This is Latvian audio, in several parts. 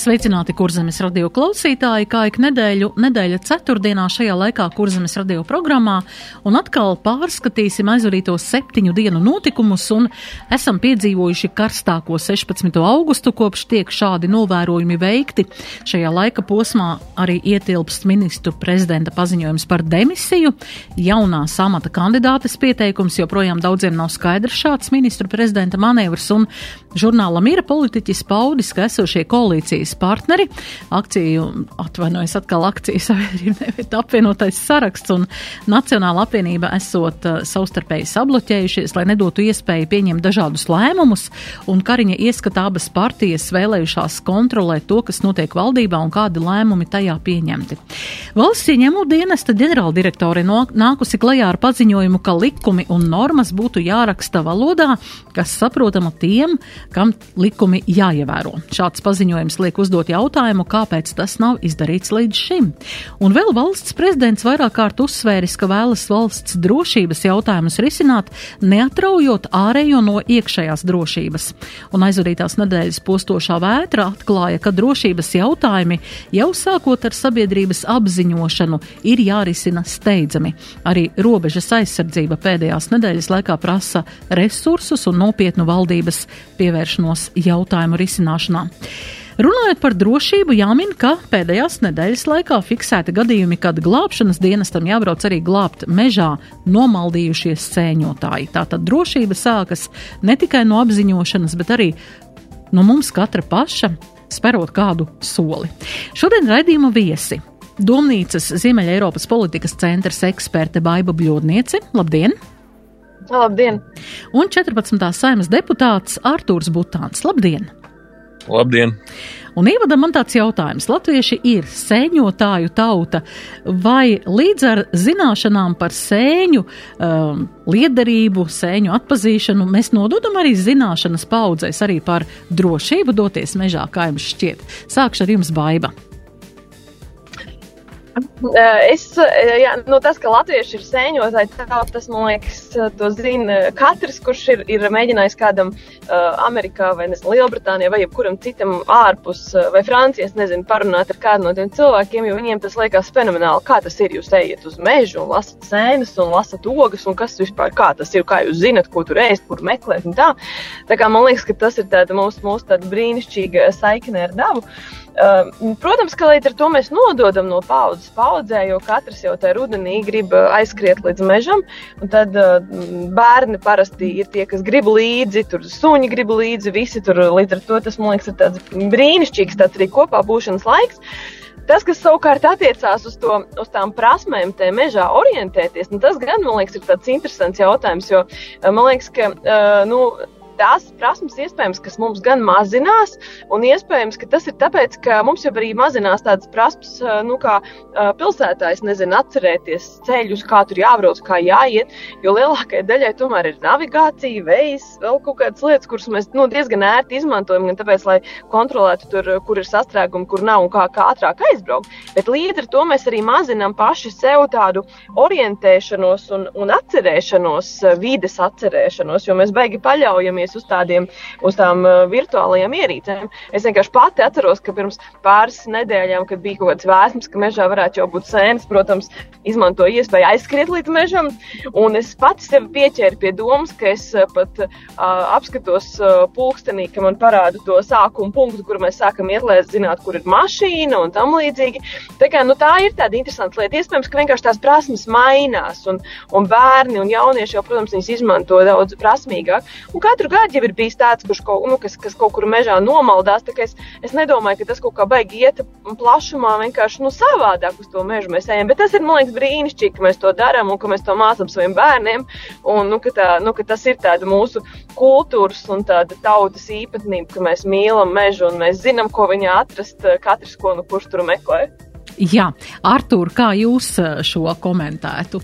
Sveicināti kurzemes radio klausītāji, kā ik nedēļu, nedēļa ceturtdienā šajā laikā kurzemes radio programmā, un atkal pārskatīsim aizvarītos septiņu dienu notikumus, un esam piedzīvojuši karstāko 16. augustu, kopš tiek šādi novērojumi veikti. Šajā laika posmā arī ietilpst ministru prezidenta paziņojums par demisiju, jaunā samata kandidātes pieteikums, joprojām daudziem nav skaidrs šāds ministru prezidenta manevrs, un žurnāla Mira politiķis paudis, ka esošie koalīcijas koalīcijas partneri. Akciju, atvainojas atkal akciju sabiedrība, nevis apvienotais saraksts un Nacionāla apvienība esot uh, savstarpēji sabloķējušies, lai nedotu iespēju pieņemt dažādus lēmumus, un Kariņa ieskata abas partijas vēlējušās kontrolēt to, kas notiek valdībā un kādi lēmumi tajā pieņemti. Valsts ieņēmu dienesta ģenerāldirektore no, nākusi klajā ar paziņojumu, ka likumi un normas būtu jāraksta valodā, kas saprotama tiem, kam likumi jāievēro. Šāds paziņojums liek uzdot jautājumu, kāpēc tas nav izdarīts līdz šim. Un vēl valsts prezidents vairāk kārt uzsvēris, ka vēlas valsts drošības jautājumus risināt, neatraujot ārējo no iekšējās drošības. Un aizvadītās nedēļas postošā vētra atklāja, ka drošības jautājumi jau sākot ar sabiedrības apziņošanu ir jārisina steidzami. Arī robežas aizsardzība pēdējās nedēļas laikā prasa resursus un nopietnu valdības pievēršanos jautājumu risināšanā. Runājot par drošību, jāmin, ka pēdējās nedēļas laikā fiksēti gadījumi, kad glābšanas dienestam jābrauc arī glābt mežā nomaldījušies sēņotāji. Tātad drošība sākas ne tikai no apziņošanas, bet arī no mums katra paša sperot kādu soli. Šodien raidījuma viesi. Domnīcas Ziemeļa Eiropas politikas centra eksperte Baiba Bļodniece. Labdien! Labdien! Un 14. saimas deputāts Artūrs Butāns. Labdien! Labdien! Un ievadam man tāds jautājums. Latvieši ir sēņotāju tauta, vai līdz ar zināšanām par sēņu um, liederību, sēņu atpazīšanu, mēs nododam arī zināšanas paudzēs arī par drošību doties mežā, kā jums šķiet? Sākšu ar jums, Baiba. Es, jā, nu, tas, ka latvieši ir sēņotāji, tas, man liekas, to zina katrs, kurš ir, ir mēģinājis kādam uh, Amerikā vai nezinu, Lielbritānijā vai jebkuram citam ārpus vai Francijas, nezinu, parunāt ar kādu no tiem cilvēkiem, jo viņiem tas liekas fenomenāli, kā tas ir. Jūs ejat uz mežu un lasat sēnes un lasat ogas un kas vispār kā tas ir, kā jūs zinat, ko tur ēst, kur meklēt un tā. Tā kā man liekas, ka tas ir tāda mūsu, mūsu tāda brīnišķīga saikne ar dabu. Uh, protams, ka līdz ar to mēs nododam no paudzes paudzē, jo katrs jau tajā rudenī grib aizskriet līdz mežam. Tad uh, bērni parasti ir tie, kas grib līdzi, tur suņi grib līdzi, visi tur līdz ar to tas, man liekas, ir tāds brīnišķīgs tāds arī kopā būšanas laiks. Tas, kas savukārt attiecās uz, to, uz tām prasmēm, te mežā orientēties, nu, tas gan, man liekas, ir tāds interesants jautājums, jo man liekas, ka, uh, nu, tās prasmes, iespējams, kas mums gan mazinās, un iespējams, ka tas ir tāpēc, ka mums jau arī mazinās tādas prasmes, nu, kā pilsētājs, nezinu, atcerēties ceļus, kā tur jābrauc, kā jāiet, jo lielākajai daļai tomēr ir navigācija, veids, vēl kaut kādas lietas, kuras mēs nu, diezgan ērti izmantojam, gan tāpēc, lai kontrolētu tur, kur ir sastrēgumi, kur nav un kā, kā ātrāk aizbraukt. Bet līdz ar to mēs arī mazinām paši sev tādu orientēšanos un, un atcerēšanos, vides atcerēšanos, jo mēs beigi paļaujamies paļauties uz, tādiem, uz tām uh, virtuālajām ierīcēm. Es vienkārši pati atceros, ka pirms pāris nedēļām, kad bija kaut kāds vēsmas, ka mežā varētu jau būt sēnes, protams, izmantoju iespēju aizskriet līdz mežam. Un es pati sevi pieķēru pie domas, ka es uh, pat uh, apskatos uh, pulkstenī, ka man parāda to sākuma punktu, kur mēs sākam iet, lai zinātu, kur ir mašīna un tam līdzīgi. Tā, kā, nu, tā ir tāda interesanta lieta. Iespējams, ka vienkārši tās prasmes mainās, un, un bērni un jaunieši jau, protams, viņas izmanto daudz prasmīgāk. Un katru gadu gadu jau ir bijis tāds, kurš kaut, nu, kas, kas kaut kur mežā nomaldās. Es, es nedomāju, ka tas kaut kā baigi iet plašumā, vienkārši nu, savādāk uz to mežu mēs ejam. Bet tas ir, man liekas, brīnišķīgi, ka mēs to darām un ka mēs to mācām saviem bērniem. Un, nu, ka tā, nu, ka tas ir tāda mūsu kultūras un tāda tautas īpatnība, ka mēs mīlam mežu un mēs zinām, ko viņā atrast, katrs, ko nu kurš tur meklē. Jā, Artur, kā jūs šo komentētu?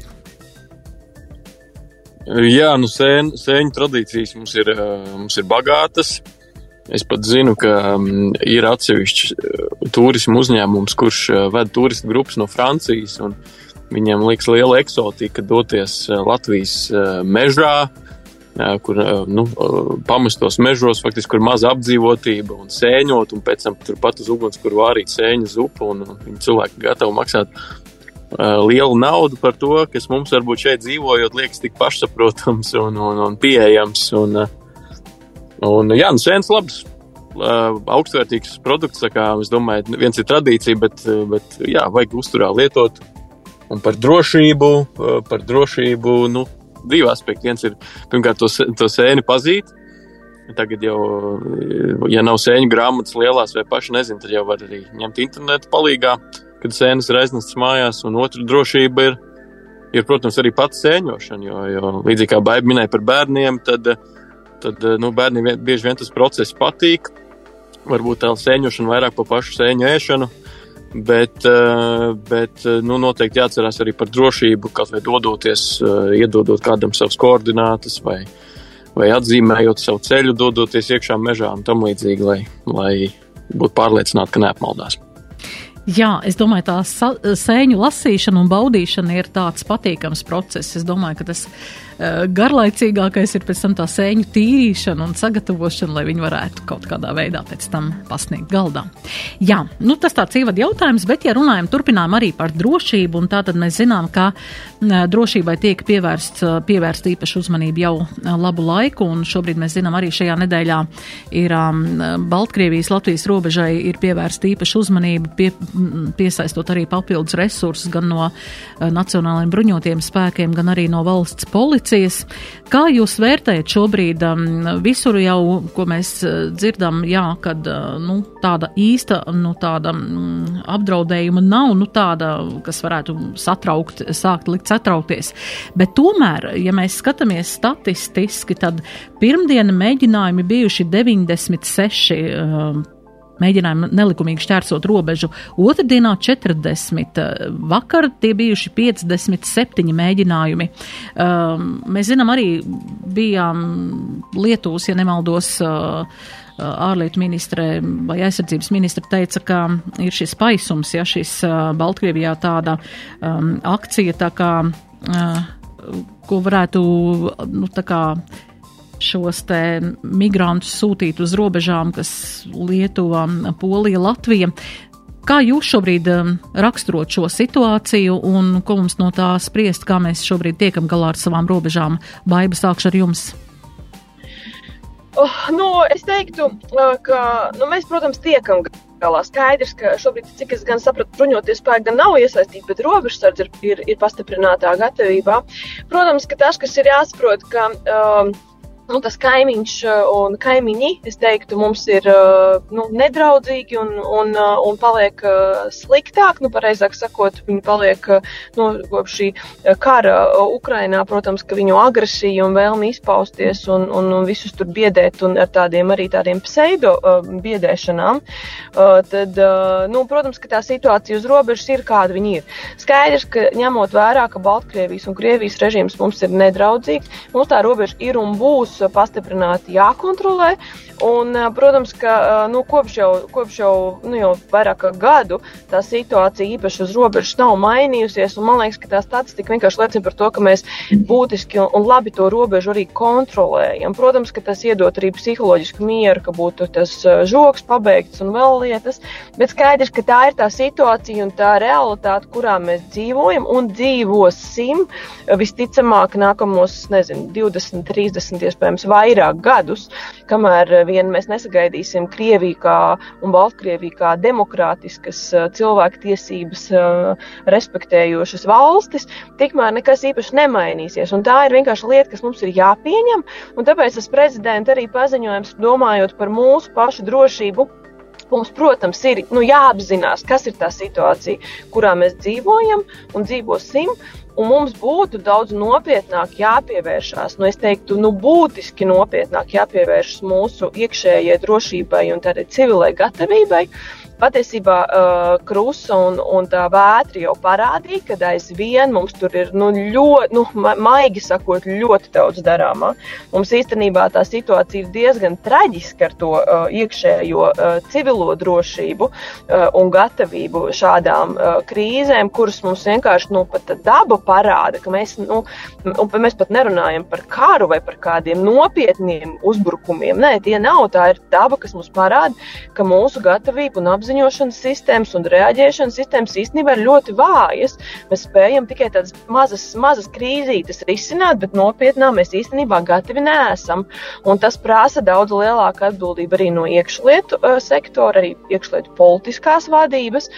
Jā, nu sēņu, sēņu tradīcijas mums ir, mums ir bagātas. Es pat zinu, ka um, ir atsevišķs uh, turismu uzņēmums, kurš uh, ved turistu grupas no Francijas. Viņiem liekas liela eksotika doties Latvijas mežā, kur nu, pamestos mežos, faktiski, kur maza apdzīvotība un sēņot, un pēc tam turpat uz uguns, kur vārīt sēņu zupu, un, un cilvēki gatavi maksāt lielu naudu par to, kas mums varbūt šeit dzīvojot, liekas tik pašsaprotams un, un, un pieejams. Un, un, jā, nu, sēnes labs. Augstvērtīgs produkts, kā es domāju, viens ir tradīcija, bet, bet jā, vajag uzturā lietot. Un par drošību, par drošību, nu, divi aspekti. Viens ir, pirmkārt, to, to sēni pazīt. Tagad jau, ja nav sēņu grāmatas lielās vai paši nezinu, tad jau var arī ņemt internetu palīdzību kad sēnes ir aiznestas mājās, un otra drošība ir, ir protams, arī pats sēņošana. Jo, jo līdzīgi kā Baiba minēja par bērniem, tad, tad nu, bērniem vien, bieži vien tas process patīk. Varbūt tā sēņošana vairāk par pašu sēņu ēšanu. Bet, bet nu, noteikti jāatcerās arī par drošību, kaut vai dodoties, iedodot kādam savas koordinātas vai, vai atzīmējot savu ceļu, dodoties iekšā mežā un tam līdzīgi, lai, lai būtu pārliecināti, ka neapmaldās. Jā, es domāju, tā sēņu lasīšana un baudīšana ir tāds patīkams process. Es domāju, ka tas Eh, garlaicīgākais ir pēc tam tā sēņu tīrīšana un sagatavošana, lai viņi varētu kaut kādā veidā pēc tam pasniegt galdā. Jā, nu tas tāds ievada jautājums, bet ja runājam, turpinām arī par drošību, un tā tad mēs zinām, ka eh, drošībai tiek pievērsts, eh, pievērst īpašu uzmanību jau labu laiku, un šobrīd mēs zinām arī šajā nedēļā ir um, Baltkrievijas Latvijas robežai ir pievērsta īpaša uzmanība, pie, piesaistot arī papildus resursus gan no nacionālajiem bruņotiem spēkiem, gan arī no valsts policijas policijas. Kā jūs vērtējat šobrīd um, visur jau, ko mēs uh, dzirdam, jā, kad uh, nu, tāda īsta nu, tāda, um, apdraudējuma nav, nu, tāda, kas varētu satraukt, sākt likt satraukties. Bet tomēr, ja mēs skatāmies statistiski, tad pirmdiena mēģinājumi bijuši 96. Mēģinājumi nelikumīgi šķērsot robežu. Otradienā 40, eh, vakar tie bijuši 57 mēģinājumi. Um, mēs zinām, arī bijām Lietuvas, ja nemaldos, uh, ārlietu ministre vai aizsardzības ministra teica, ka ir šis paisums, ja šis uh, Baltkrievijā tāda um, akcija, tā kā, uh, ko varētu, nu, tā kā šos te migrantus sūtīt uz robežām, kas Lietuva, Polija, Latvija. Kā jūs šobrīd um, raksturot šo situāciju un ko mums no tā spriest, kā mēs šobrīd tiekam galā ar savām robežām? Baiba sākšu ar jums. Oh, nu, es teiktu, uh, ka nu, mēs, protams, tiekam galā. Skaidrs, ka šobrīd, cik es gan sapratu, bruņoties spēki gan nav iesaistīti, bet robežsardze ir, ir, ir pastiprinātā gatavībā. Protams, ka tas, kas ir jāsaprot, ka. Um, nu, tas kaimiņš uh, un kaimiņi, es teiktu, mums ir uh, nu, nedraudzīgi un, un, uh, un paliek sliktāk. Nu, pareizāk sakot, viņi paliek nu, kopš šī kara Ukrainā, protams, ka viņu agresija un vēlme izpausties un, un, un visus tur biedēt un ar tādiem arī tādiem pseido biedēšanām. Tad, nu, protams, ka tā situācija uz robežas ir kāda viņa ir. Skaidrs, ka ņemot vērā, ka Baltkrievijas un Krievijas režīms mums ir nedraudzīgs, mums tā robeža ir un būs pastiprināti jākontrolē. Un, protams, ka nu, kopš, jau, kopš jau, nu, jau vairāk gadu tā situācija īpaši uz robežas nav mainījusies. Man liekas, ka tā statistika vienkārši liecina par to, ka mēs būtiski un, labi to robežu arī kontrolējam. Protams, ka tas iedod arī psiholoģisku mieru, ka būtu tas žoks pabeigts un vēl lietas. Bet skaidrs, ka tā ir tā situācija un tā realitāte, kurā mēs dzīvojam un dzīvosim visticamāk nākamos, nezinu, 20, 30, iespējams vairāk gadus, kamēr vien mēs nesagaidīsim Krieviju kā un Baltkrieviju kā demokrātiskas cilvēktiesības respektējošas valstis, tikmēr nekas īpaši nemainīsies. Un tā ir vienkārši lieta, kas mums ir jāpieņem, un tāpēc tas prezidents arī paziņojums, domājot par mūsu pašu drošību, mums, protams, ir nu, jāapzinās, kas ir tā situācija, kurā mēs dzīvojam un dzīvosim. Un mums būtu daudz nopietnāk jāpievēršās, nu, es teiktu, nu, būtiski nopietnāk jāpievēršas mūsu iekšējai drošībai un tādai civilai gatavībai. Patiesībā uh, krusta un, un tā vētra jau parādīja, ka aizvien mums tur ir nu, ļoti, nu, maigi sakot, ļoti daudz darāmā. Mums īstenībā tā situācija ir diezgan traģiska ar to uh, iekšējo uh, civilo drošību uh, un gatavību šādām uh, krīzēm, kuras mums vienkārši nu, daba parāda, ka mēs, nu, mēs pat nerunājam par karu vai par kādiem nopietniem uzbrukumiem. Nē, tie nav. Tā ir daba, kas mums parāda, ka mūsu gatavība un apziņošanas sistēmas un reaģēšanas sistēmas īstenībā ir ļoti vājas. Mēs spējam tikai tādas mazas, mazas krīzītes risināt, bet nopietnā mēs īstenībā gatavi neesam. Un tas prasa daudz lielāku atbildību arī no iekšlietu uh, sektora, arī iekšlietu politiskās vadības.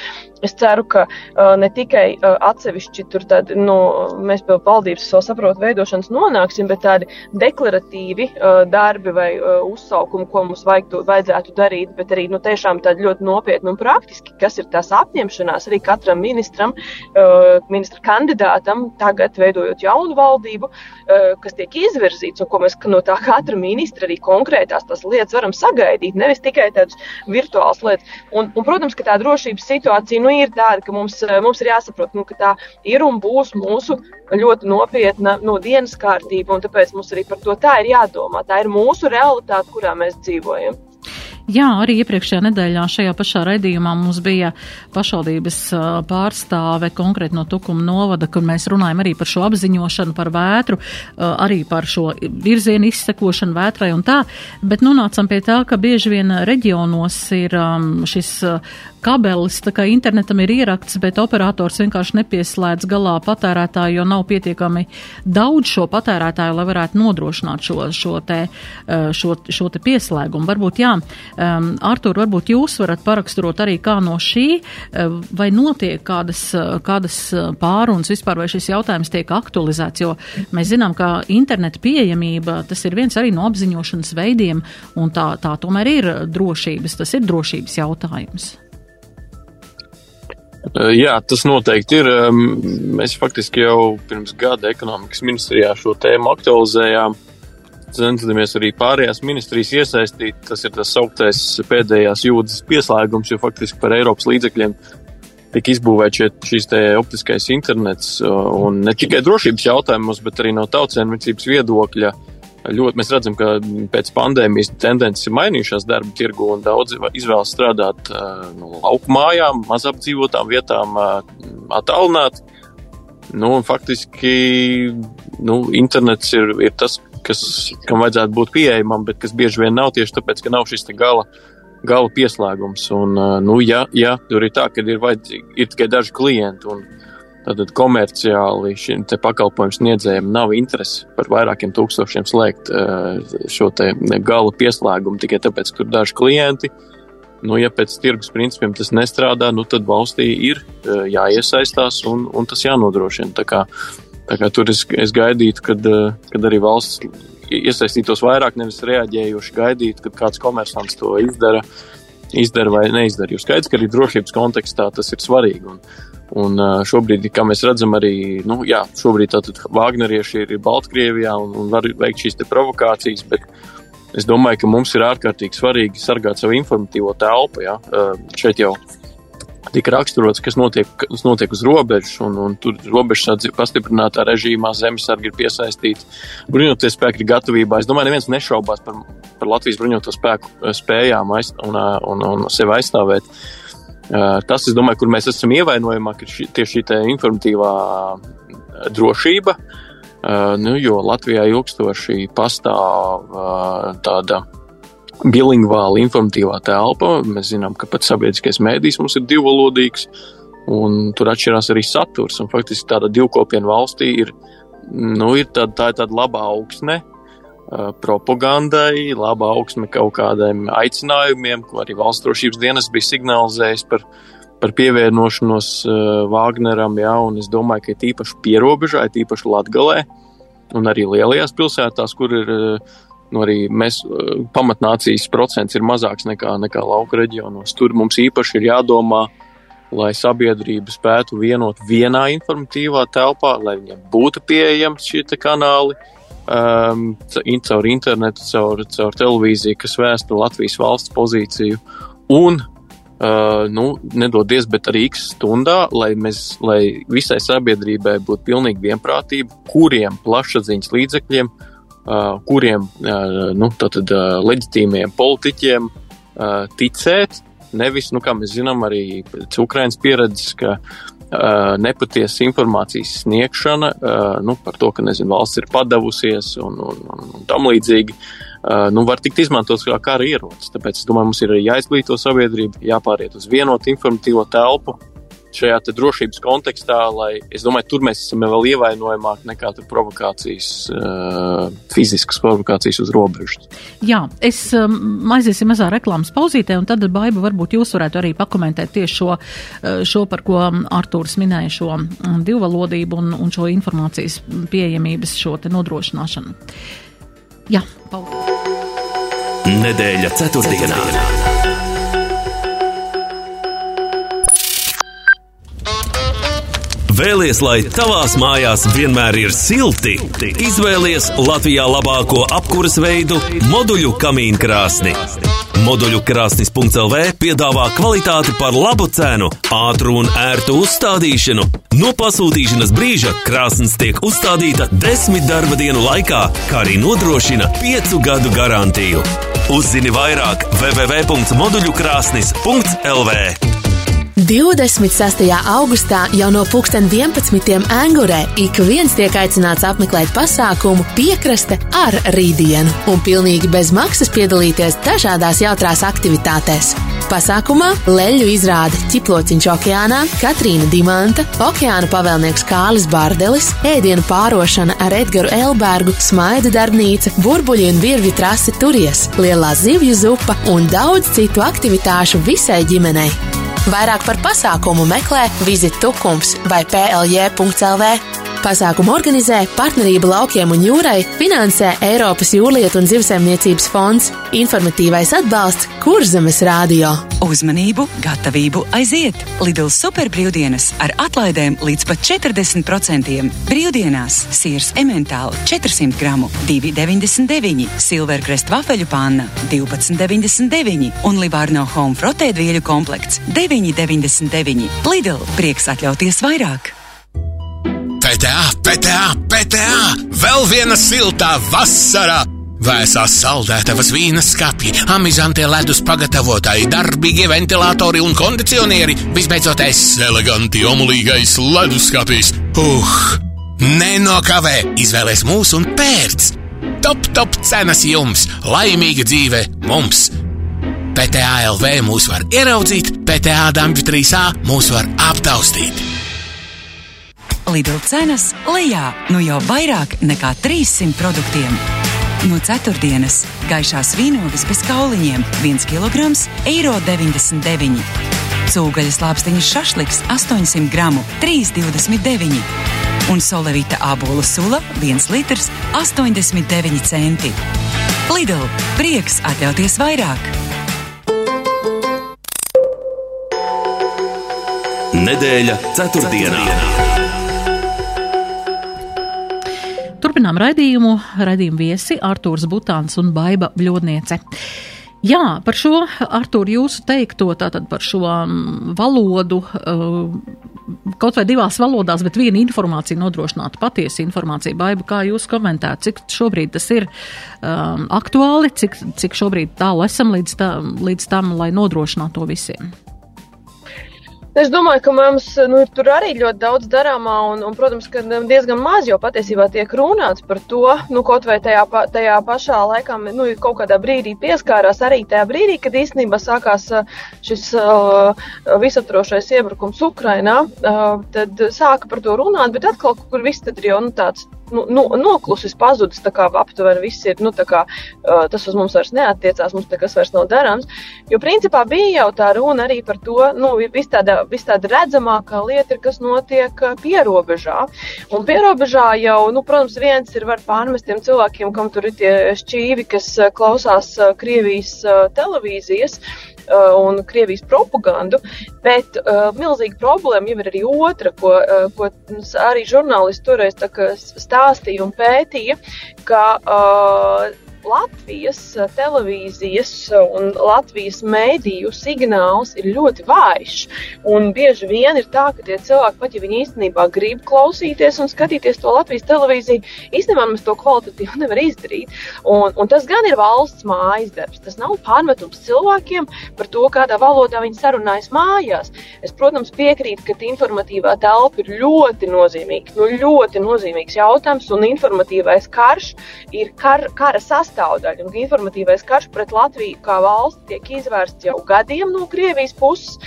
Es ceru, ka uh, ne tikai uh, atsevišķi tur tad, nu, mēs pie valdības savu saprotu veidošanas nonāksim, bet tādi deklaratīvi uh, darbi vai uh, uzsaukumi, ko mums vajag, vajadzētu darīt, bet arī nu, tiešām tādi ļoti nopietni un praktiski, kas ir tās apņemšanās arī katram ministram, ministra kandidātam, tagad veidojot jaunu valdību, kas tiek izvirzīts un ko mēs no tā katra ministra arī konkrētās tās lietas varam sagaidīt, nevis tikai tādas virtuālas lietas. Un, un, protams, ka tā drošības situācija, nu, nu, ir tāda, ka mums, mums ir jāsaprot, nu, ka tā ir un būs mūsu ļoti nopietna no dienas kārtība, un tāpēc mums arī par to tā ir jādomā. Tā ir mūsu realitāte, kurā mēs dzīvojam. Jā, arī iepriekšējā nedēļā šajā pašā raidījumā mums bija pašvaldības pārstāve konkrēti no Tukuma novada, kur mēs runājam arī par šo apziņošanu, par vētru, arī par šo virzienu izsekošanu vētrai un tā, bet nonācam pie tā, ka bieži vien reģionos ir šis kabelis, tā kā internetam ir ierakts, bet operators vienkārši nepieslēdz galā patērētāju, jo nav pietiekami daudz šo patērētāju, lai varētu nodrošināt šo, šo, te, šo, šo te pieslēgumu. Varbūt, jā, um, Artur, varbūt jūs varat paraksturot arī kā no šī, vai notiek kādas, kādas pārunas vispār, vai šis jautājums tiek aktualizēts, jo mēs zinām, ka interneta pieejamība, tas ir viens arī no apziņošanas veidiem, un tā, tā tomēr ir drošības, tas ir drošības jautājums. Jā, tas noteikti ir. Mēs faktiski jau pirms gada ekonomikas ministrijā šo tēmu aktualizējām. Centamies arī pārējās ministrijas iesaistīt. Tas ir tas sauktais pēdējās jūdzes pieslēgums, jo faktiski par Eiropas līdzekļiem tika izbūvēts šīs optiskais internets. Un ne tikai drošības jautājumos, bet arī no tautsēmniecības viedokļa ļoti mēs redzam, ka pēc pandēmijas tendences ir mainījušās darba tirgu un daudzi izvēlas strādāt no lauku mājām, mazapdzīvotām vietām, attālināt. Nu, faktiski nu, internets ir, ir tas, kas, kam vajadzētu būt pieejamam, bet kas bieži vien nav tieši tāpēc, ka nav šis gala, gala pieslēgums. Un, nu, ja, ja tur ir tā, ka ir, ir tikai daži klienti un Tātad komerciāli šim pakalpojumu sniedzējiem nav interesi par vairākiem tūkstošiem slēgt šo gala pieslēgumu tikai tāpēc, ka tur daži klienti. Nu, ja pēc tirgus principiem tas nestrādā, nu, tad valstī ir jāiesaistās un, un tas jānodrošina. Tur es, es gaidītu, kad, eh, kad arī valsts iesaistītos vairāk, nevis reaģējuši gaidīt, kad kāds komersants to izdara, izdara vai neizdara. Jo skaidrs, ka arī drošības kontekstā tas ir svarīgi. Un, Un šobrīd, kā mēs redzam, arī nu, jā, šobrīd Vāgnerieši ir Baltkrievijā un, un var veikt šīs provokācijas, bet es domāju, ka mums ir ārkārtīgi svarīgi sargāt savu informatīvo telpu. Jā. Šeit jau tika raksturots, kas notiek, kas notiek uz robežas, un, un tur robežas pastiprinātā režīmā zemesargi ir piesaistīti. Bruņoties spēki ir gatavībā. Es domāju, neviens nešaubās par, par Latvijas bruņoto spēku spējām aiz, un, un, un sevi aizstāvēt. Uh, Tas, domāju, kur mēs esam ievainojamāki, ir šī, tieši šī informatīvā drošība. Nu, jo Latvijā ilgstoši pastāv tāda bilingvāla informatīvā telpa. Mēs zinām, ka pat sabiedriskais mēdījis mums ir divvalodīgs, un tur atšķirās arī saturs. Un, faktiski tāda divkopiena valstī ir, nu, ir tāda, tā ir tāda laba augsne, Uh, propagandai, laba augsme kaut kādiem aicinājumiem, ko arī valsts drošības dienas bija signalizējis par, par pievienošanos Wagneram. Jā, un es domāju, ka tīpaši pierobežā, tīpaši Latgalē un arī lielajās pilsētās, kur ir uh, nu, arī mēs, uh, pamatnācijas procents ir mazāks nekā, nekā lauka reģionos. Tur mums īpaši ir jādomā, lai sabiedrība spētu vienot vienā informatīvā telpā, lai viņiem būtu pieejams šie kanāli um, caur internetu, caur, caur televīziju, kas vēsta Latvijas valsts pozīciju. Un Uh, nu, nedodies, bet arī x stundā, lai, mēs, lai visai sabiedrībai būtu pilnīgi vienprātība, kuriem plašsaziņas līdzekļiem, kuriem nu, tātad, leģitīmiem politiķiem ticēt. Nevis, nu, kā mēs zinām, arī pēc Ukrainas pieredzes, ka nepatiesa informācijas sniegšana nu, par to, ka nezinu, valsts ir padavusies un, un, un, un tam līdzīgi. Nu, var tikt izmantots kā kara ierocis. Tāpēc es domāju, mums ir jāizglīto sabiedrība, jāpāriet uz vienotu informatīvo telpu šajā drošības kontekstā, lai es domāju, tur mēs esam vēl ievainojamāki nekā provokācijas, uh, fiziskas provokācijas uz robežas. Jā, es um, aiziesim mazā reklāmas pauzītē, un tad, Baiba, varbūt jūs varētu arī pakomentēt tieši šo, šo par ko Artūrs minēja, šo divvalodību un, un šo informācijas pieejamības šo te nodrošināšanu. Jā, paldies! Nedēļa ceturtdienā. Vēlies, lai tavās mājās vienmēr ir silti? Izvēlies Latvijā labāko apkuras veidu - moduļu kamīnkrāsni. Moduļu krāsnis.lv piedāvā kvalitāti par labu cenu, ātru un ērtu uzstādīšanu. No pasūtīšanas brīža krāsnes tiek uzstādīta desmit darba dienu laikā, kā arī nodrošina piecu gadu garantiju. Uzzini vairāk www.moduļukrāsnis.lv 26. augustā jau no 2011. Angurē ik viens tiek aicināts apmeklēt pasākumu Piekraste ar rītdienu un pilnīgi bez maksas piedalīties dažādās jautrās aktivitātēs. Pasākumā leļu izrāde Čiplociņš okeānā, Katrīna Dimanta, okeāna pavēlnieks Kālis Bārdelis, ēdienu pārošana ar Edgaru Elbergu, smaida darbnīca, burbuļi un virvi trasi turies, lielā zivju zupa un daudz citu aktivitāšu visai ģimenei. Vairāk par pasākumu meklē Visit Tukums vai PLJ.CLV. Pasākumu organizē Partnerība laukiem un jūrai, finansē Eiropas jūrlietu un zivsaimniecības fonds, informatīvais atbalsts Kurzemes rādio. Uzmanību, gatavību aiziet! Lidls superbrīvdienas ar atlaidēm līdz pat 40%. Brīvdienās sirs ementāli 400 gramu 2,99, silverkrest vafeļu panna 12,99 un Livorno Home frotēdvieļu komplekts 9,99. Lidl prieks atļauties vairāk! PTA, PTA, PTA! Vēl viena siltā vasara! Vēsās saldētavas vīnas skāpji, amizantie ledus pagatavotāji, darbīgie ventilatori un kondicionieri, visbeidzot es eleganti omulīgais leduskapis. Uh! Nenokavē, izvēlēs mūsu un pērc! Top, top cenas jums, laimīga dzīve mums! PTA LV mūs var ieraudzīt, PTA Dampju 3A mūs var aptaustīt! Lidl cenas lejā nu jau vairāk nekā 300 produktiem. No ceturtdienas gaišās vīnogas bez kauliņiem 1 kg, eiro 99. Cūgaļas lāpstiņas šašliks 800 gramu 3,29. Un solevita ābolu sula 1 litrs 89 centi. Lidl prieks atļauties vairāk! Nedēļa ceturtdienā. Turpinām raidījumu. Raidījumu viesi Artūrs Butāns un Baiba Bļodniece. Jā, par šo, Artur, jūsu teikto, tātad par šo um, valodu, uh, kaut vai divās valodās, bet viena informācija nodrošināta, patiesa informācija. Baiba, kā jūs komentējat, cik šobrīd tas ir um, aktuāli, cik, cik šobrīd tālu esam līdz, tā, līdz tam, lai nodrošinātu to visiem? Es domāju, ka mums nu, tur arī ļoti daudz darāmā, un, un, protams, ka diezgan maz jau patiesībā tiek runāts par to, nu, kaut vai tajā, tajā pašā laikā, nu, kaut kādā brīdī pieskārās arī tajā brīdī, kad īstenībā sākās šis uh, visaptrošais iebrukums Ukrainā, uh, tad sāka par to runāt, bet atkal, kur viss tad ir jau nu, tāds nu, nu, noklusis, pazudis. Aptuveni viss ir, nu, kā, uh, tas uz mums vairs neatiecās, mums nekas vairs nav darāms. Jo principā bija jau tā runa arī par to, nu, viss tāda, vis tāda redzamākā lieta ir, kas notiek pierobežā. Un pierobežā jau, nu, protams, viens ir var pārmest tiem cilvēkiem, kam tur ir tie šķīvi, kas klausās Krievijas televīzijas. Uh, un Krievijas propagandu, bet uh, milzīga problēma jau ir arī otra, ko, uh, ko arī žurnālisti toreiz stāstīja un pētīja, ka Latvijas televīzijas un Latvijas mēdīju signāls ir ļoti vājš. Un bieži vien ir tā, ka tie cilvēki, pat ja viņi īstenībā grib klausīties un skatīties to Latvijas televīziju, īstenībā mēs to kvalitatīvi nevar izdarīt. Un, un tas gan ir valsts mājas darbs. Tas nav pārmetums cilvēkiem par to, kādā valodā viņi sarunājas mājās. Es, protams, piekrītu, ka informatīvā telpa ir ļoti nozīmīga, nu, ļoti nozīmīgs jautājums, un informatīvais karš ir kar, kara sastāvdaļa. Un informatīvais karš pret Latviju kā valsti tiek izvērsts jau gadiem no Krievijas puses,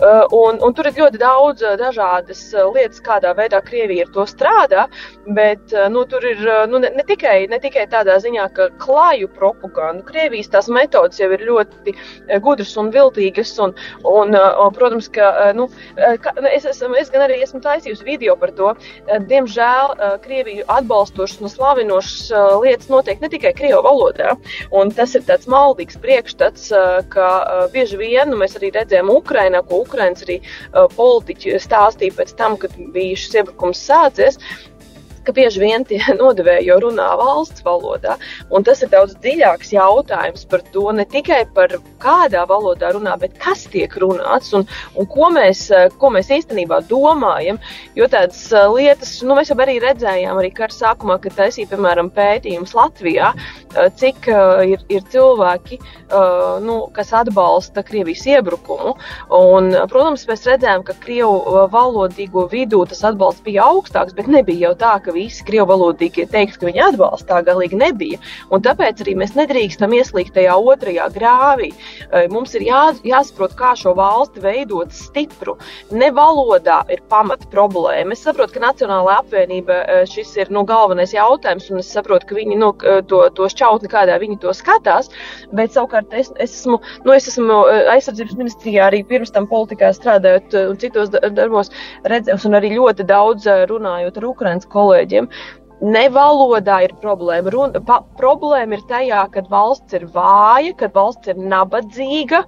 uh, un, un tur ir ļoti daudz uh, dažādas uh, lietas, kādā veidā Krievija ar to strādā, bet nu, tur ir nu, ne, ne, tikai, ne tikai tādā ziņā, ka klāju propagandu. Krievijas tās metodas jau ir ļoti gudras un viltīgas, un, un, un protams, ka, nu, ka es, esmu, es gan arī esmu taisījusi video par to. Diemžēl Krieviju atbalstošas un slavinošas lietas notiek ne tikai Krievu valodā, un tas ir tāds maldīgs priekšstats, ka bieži vien nu, mēs arī redzējām Ukrainā, ko Ukrainas arī politiķi stāstīja pēc tam, kad bija šis iebrukums sācies, ka bieži vien tie nodevēji jau runā valsts valodā. Un tas ir daudz dziļāks jautājums par to, ne tikai par kādā valodā runā, bet kas tiek runāts un, un ko, mēs, ko mēs īstenībā domājam. Jo tādas uh, lietas, nu, mēs jau arī redzējām, arī kara sākumā, kad taisīja, piemēram, pētījums Latvijā, uh, cik ir, ir cilvēki, nu, kas atbalsta Krievijas iebrukumu. Un, protams, mēs redzējām, ka Krievu valodīgo vidū tas atbalsts bija augstāks, bet nebija jau tā, ka visi krievu valodīgie teikt, ka viņi atbalsta, tā galīgi nebija. Un tāpēc arī mēs nedrīkstam ieslīgt tajā otrajā grāvī. Mums ir jā, jāsaprot, kā šo valsti veidot stipru. Ne valodā ir pamata problēma. Es saprotu, ka Nacionālā apvienība šis ir nu, galvenais jautājums, un es saprotu, ka viņi nu, to, to šķautni, kādā viņi to skatās. Bet savukārt es, es, esmu, nu, es esmu aizsardzības ministrijā arī pirms tam politikā strādājot un citos darbos redzējis, un arī ļoti daudz runājot ar Ukraiņas kolēģiem kolēģiem. Ne valodā ir problēma. Runa, pa, problēma ir tajā, ka valsts ir vāja, ka valsts ir nabadzīga,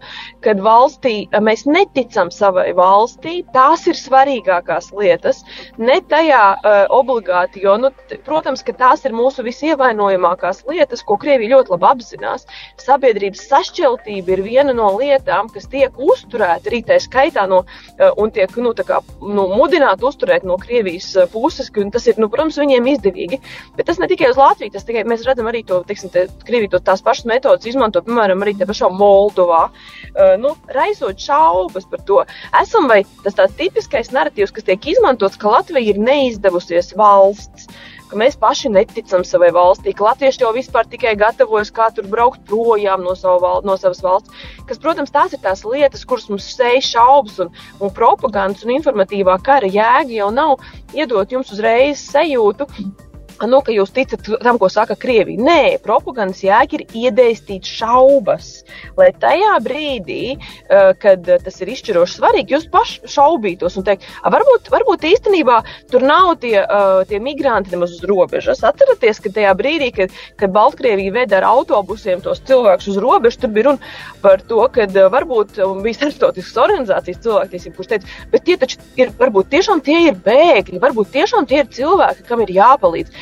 kad valstī mēs neticam savai valstī. Tās ir svarīgākās lietas. Ne tajā uh, obligāti, jo, nu, protams, ka tās ir mūsu visievainojamākās lietas, ko Krievija ļoti labi apzinās. Sabiedrības sašķeltība ir viena no lietām, kas tiek uzturēta arī tā skaitā no, uh, un tiek nu, kā, nu, mudināta uzturēt no Krievijas puses, ka tas ir, nu, protams, viņiem izdevīgi izdevīgi. Bet tas ne tikai uz Latviju, tas tikai mēs redzam arī to, teiksim, te, Krievija to tās pašas metodas izmanto, piemēram, arī te pašā Moldovā. Uh, nu, raisot šaubas par to, esam vai tas tāds tipiskais narratīvs, kas tiek izmantots, ka Latvija ir neizdevusies valsts ka mēs paši neticam savai valstī, ka latvieši jau vispār tikai gatavojas kā tur braukt projām no, val, no savas valsts. Kas, protams, tās ir tās lietas, kuras mums sēž šaubas un, un propagandas un informatīvā kara jēga jau nav iedot jums uzreiz sajūtu nu, ka jūs ticat tam, ko saka Krievija. Nē, propagandas jēga ir iedēstīt šaubas, lai tajā brīdī, uh, kad tas ir izšķiroši svarīgi, jūs paši šaubītos un teikt, varbūt, varbūt īstenībā tur nav tie, uh, tie migranti nemaz uz robežas. Atcerieties, ka tajā brīdī, kad, kad Baltkrievija veda ar autobusiem tos cilvēkus uz robežu, tur bija runa par to, ka varbūt bija starptautiskas organizācijas cilvēktiesību, kurš teica, bet tie taču ir, varbūt tiešām tie ir bēgļi, varbūt tiešām tie ir cilvēki, kam ir jāpalīdz.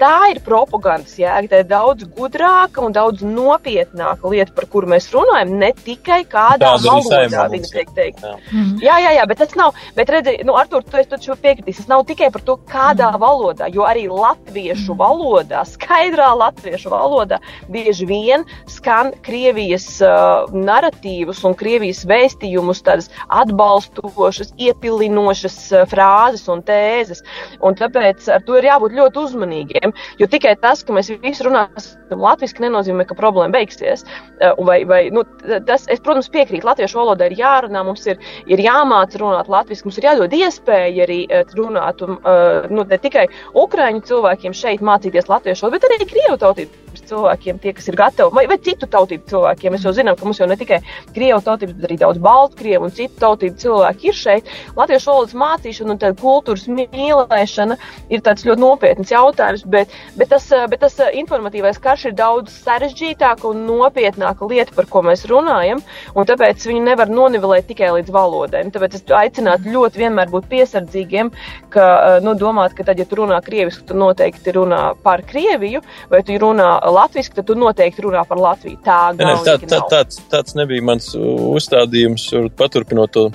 Tā ir propagandas jēga. Tā ir daudz gudrāka un daudz nopietnāka lieta, par kuru mēs runājam. Ne tikai kādā valodā viņa tiek teikt. Jā. Mhm. jā, jā, jā, bet tas nav. Bet redzi, nu, Artur, tu esi piekritīs. Tas nav tikai par to, kādā mm. valodā, jo arī latviešu mm. valodā, skaidrā latviešu valodā, bieži vien skan Krievijas uh, narratīvus un Krievijas vēstījumus, tādas atbalstošas, iepilinošas uh, frāzes un tēzes. Un tāpēc ar to ir jābūt ļoti uzmanīgiem problēmu. Jo tikai tas, ka mēs visi runāsim latviešu, nenozīmē, ka problēma beigsies. Eh, vai, vai, nu, tas, es, protams, piekrītu, latviešu valoda ir jārunā, mums ir, ir jāmāca runāt latviešu, mums ir jādod iespēja arī eh, runāt un, eh, nu, ne tikai ukraiņu cilvēkiem šeit mācīties latviešu bet arī krievu tautības cilvēkiem, tie, kas ir gatavi, vai, vai citu tautību cilvēkiem. Mēs jau zinām, ka mums jau ne tikai krievu tautības, bet arī daudz baltkrievu un citu tautību cilvēki ir šeit. Latviešu valodas mācīšana un kultūras mīlēšana ir tāds ļoti nopietns jautājums, bet, bet, tas, bet tas informatīvais karš ir daudz sarežģītāka un nopietnāka lieta, par ko mēs runājam, un tāpēc viņu nevar nonivelēt tikai līdz valodai. Tāpēc es aicinātu ļoti vienmēr būt piesardzīgiem, ka, nu, domāt, ka tad, ja tu runā krieviski, tu noteikti runā par Krieviju, vai tu runā latviešu, tad tu noteikti runā par Latviju. Tā, ne, tā, tā, tāds, tāds nebija mans uzstādījums, paturpinot to,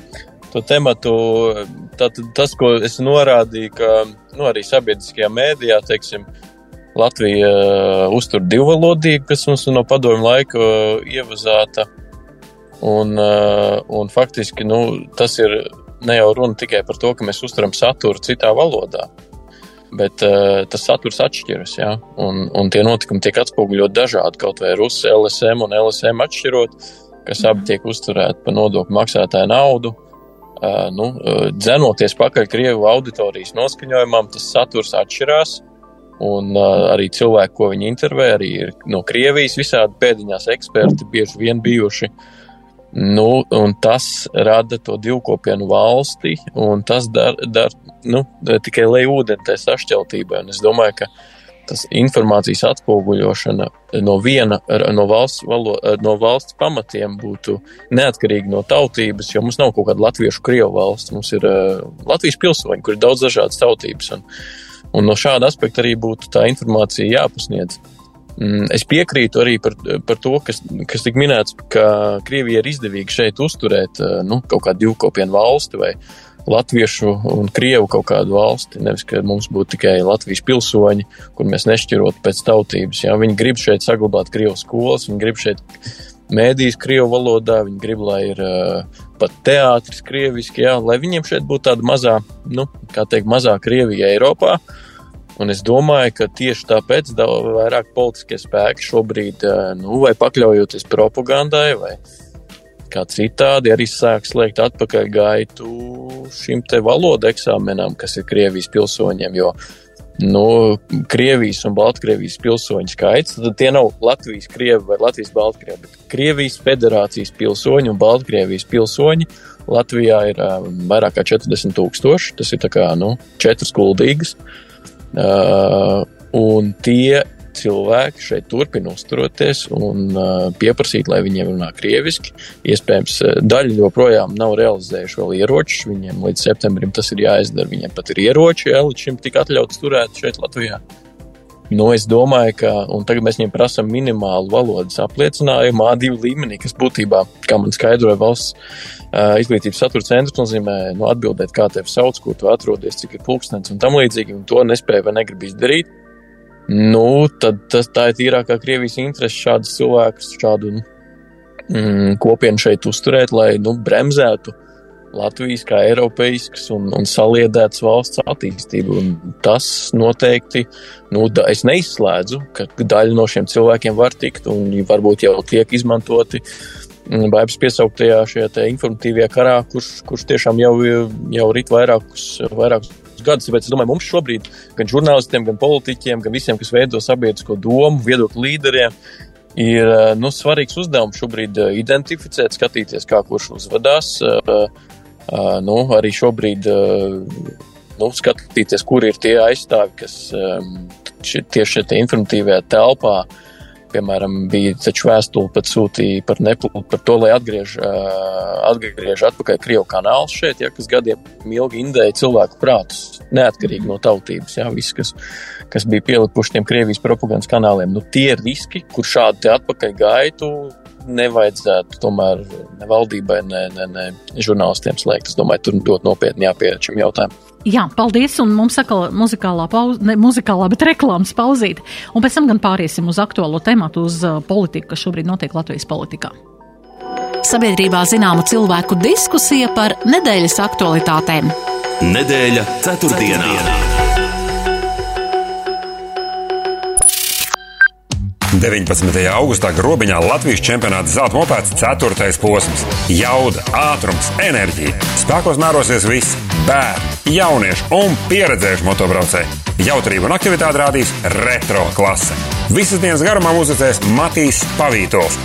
to tematu. Tātad tas, ko es norādīju, ka nu, arī sabiedriskajā mēdījā, teiksim, Latvija uh, uztur divvalodību, kas mums no padomju laika uh, ievazāta. Un, uh, un faktiski nu, tas ir ne jau runa tikai par to, ka mēs uzturam saturu citā valodā, bet uh, tas saturs atšķiras. Ja? Un, un tie notikumi tiek atspoguļot dažādi, kaut vai Rusi, LSM un LSM atšķirot, kas abi tiek uzturēti par nodokļu maksātāju naudu. Uh, nu, uh, dzenoties pakaļ Krievu auditorijas noskaņojumam, tas saturs atšķirās. Un uh, arī cilvēki, ko viņi intervē, arī ir no Krievijas visādi pēdiņās eksperti, bieži vien bijuši. Nu, tas rada to divkopienu valsti, un tas dar, dar nu, tikai lai ūdeni tai sašķeltībai. Un es domāju, ka tas informācijas atspoguļošana no viena, no valsts, valo, no valsts pamatiem būtu neatkarīga no tautības, jo mums nav kaut kāda latviešu krievu valsts. Mums ir uh, Latvijas pilsoņi, kur ir daudz dažādas tautības. Un, Un no šāda aspekta arī būtu tā informācija jāpasniedz. Mm, es piekrītu arī par, par to, kas, kas tika minēts, ka Krievija ir izdevīgi šeit uzturēt eh, nu, kaut kādu divkopienu valsti vai latviešu un krievu kaut kādu valsti. Nevis, ka mums būtu tikai Latvijas pilsoņi, kur mēs nešķirotu pēc tautības. Jā. Viņi grib šeit saglabāt krievu skolas, viņi grib šeit mēdīs krievu valodā, viņi grib, lai ir uh, pat teātris krieviski, jā, lai viņiem šeit būtu tāda mazā, nu, kā teikt, mazā Krievija Eiropā. Un es domāju, ka tieši tāpēc vairāk politiskie spēki šobrīd, uh, nu, vai pakļaujoties propagandai, vai kā citādi, arī sāk slēgt atpakaļ gaitu šim te valodu eksāmenam, kas ir Krievijas pilsoņiem, jo nu, Krievijas un Baltkrievijas pilsoņu skaits, tad tie nav Latvijas, Krievi vai Latvijas, Baltkrievi, bet Krievijas federācijas pilsoņi un Baltkrievijas pilsoņi. Latvijā ir um, vairāk kā 40 tūkstoši, tas ir kā, nu, četras kuldīgas. Uh, un tie cilvēki šeit turpina uzturoties un uh, pieprasīt, lai viņiem runā krieviski. Iespējams, uh, daļa joprojām nav realizējuši vēl ieročus. Viņiem līdz septembrim tas ir jāizdara. Viņiem pat ir ieroči, jā, līdz šim tika atļauts turēt šeit Latvijā. Nu, es domāju, ka tagad mēs viņiem prasām minimālu valodas apliecinājumu A2 līmenī, kas būtībā, kā man skaidroja valsts uh, izglītības satura centrs, nozīmē nu, atbildēt, kā tevi sauc, kur tu atrodies, cik ir pulkstenis un tam līdzīgi. Un to nespēja vai negrib izdarīt. Nu, tad tas, tā ir tīrākā Krievijas interese šādus cilvēkus, šādu mm, kopienu šeit uzturēt, lai nu, bremzētu Latvijas kā Eiropeiskas un, un saliedētas valsts attīstību. Un tas noteikti, nu, da, es neizslēdzu, ka daļa no šiem cilvēkiem var tikt un varbūt jau tiek izmantoti mm, piesauktajā šajā informatīvajā karā, kurš, kurš tiešām jau, jau rit vairākus, vairākus gadus. Tāpēc es domāju, mums šobrīd, gan žurnālistiem, gan politiķiem, gan visiem, kas veido sabiedrisko domu, viedokļu līderiem, ir eh, nu, svarīgs uzdevums šobrīd eh, identificēt, skatīties, kā kurš uzvedās. Eh, nu, arī šobrīd nu, skatīties, kur ir tie aizstāvi, kas tieši šajā informatīvajā telpā uh, piemēram, bija taču vēstule pat sūtīja par, nepl, par to, lai atgriež, atgriež atpakaļ Krievu kanāls šeit, ja, kas gadiem ilgi indēja cilvēku prātus, neatkarīgi no tautības, ja, viss, kas, kas bija pielikuši tiem Krievijas propagandas kanāliem. Nu, tie riski, kur šādu te atpakaļ gaitu nevajadzētu tomēr ne valdībai, ne, ne, ne žurnālistiem slēgt. Es domāju, tur ļoti nopietni jāpieiet šim jautājumam. Jā, paldies, un mums atkal muzikālā pauze, ne muzikālā, bet reklāmas pauzīt, un pēc tam gan pāriesim uz aktuālo tematu, uz politiku, kas šobrīd notiek Latvijas politikā. Sabiedrībā zināma cilvēku diskusija par nedēļas aktualitātēm. Nedēļa ceturtdienā. ceturtdienā. 19. augustā grobiņā Latvijas čempionāta zelta mopēts 4. posms. Jauda, ātrums, enerģija. Spēkos mērosies visi - bērni, jaunieši un pieredzējuši motobraucēji. Jautrību un aktivitāti rādīs retro klase. Visas dienas garumā uzticēs Matīs Pavītols.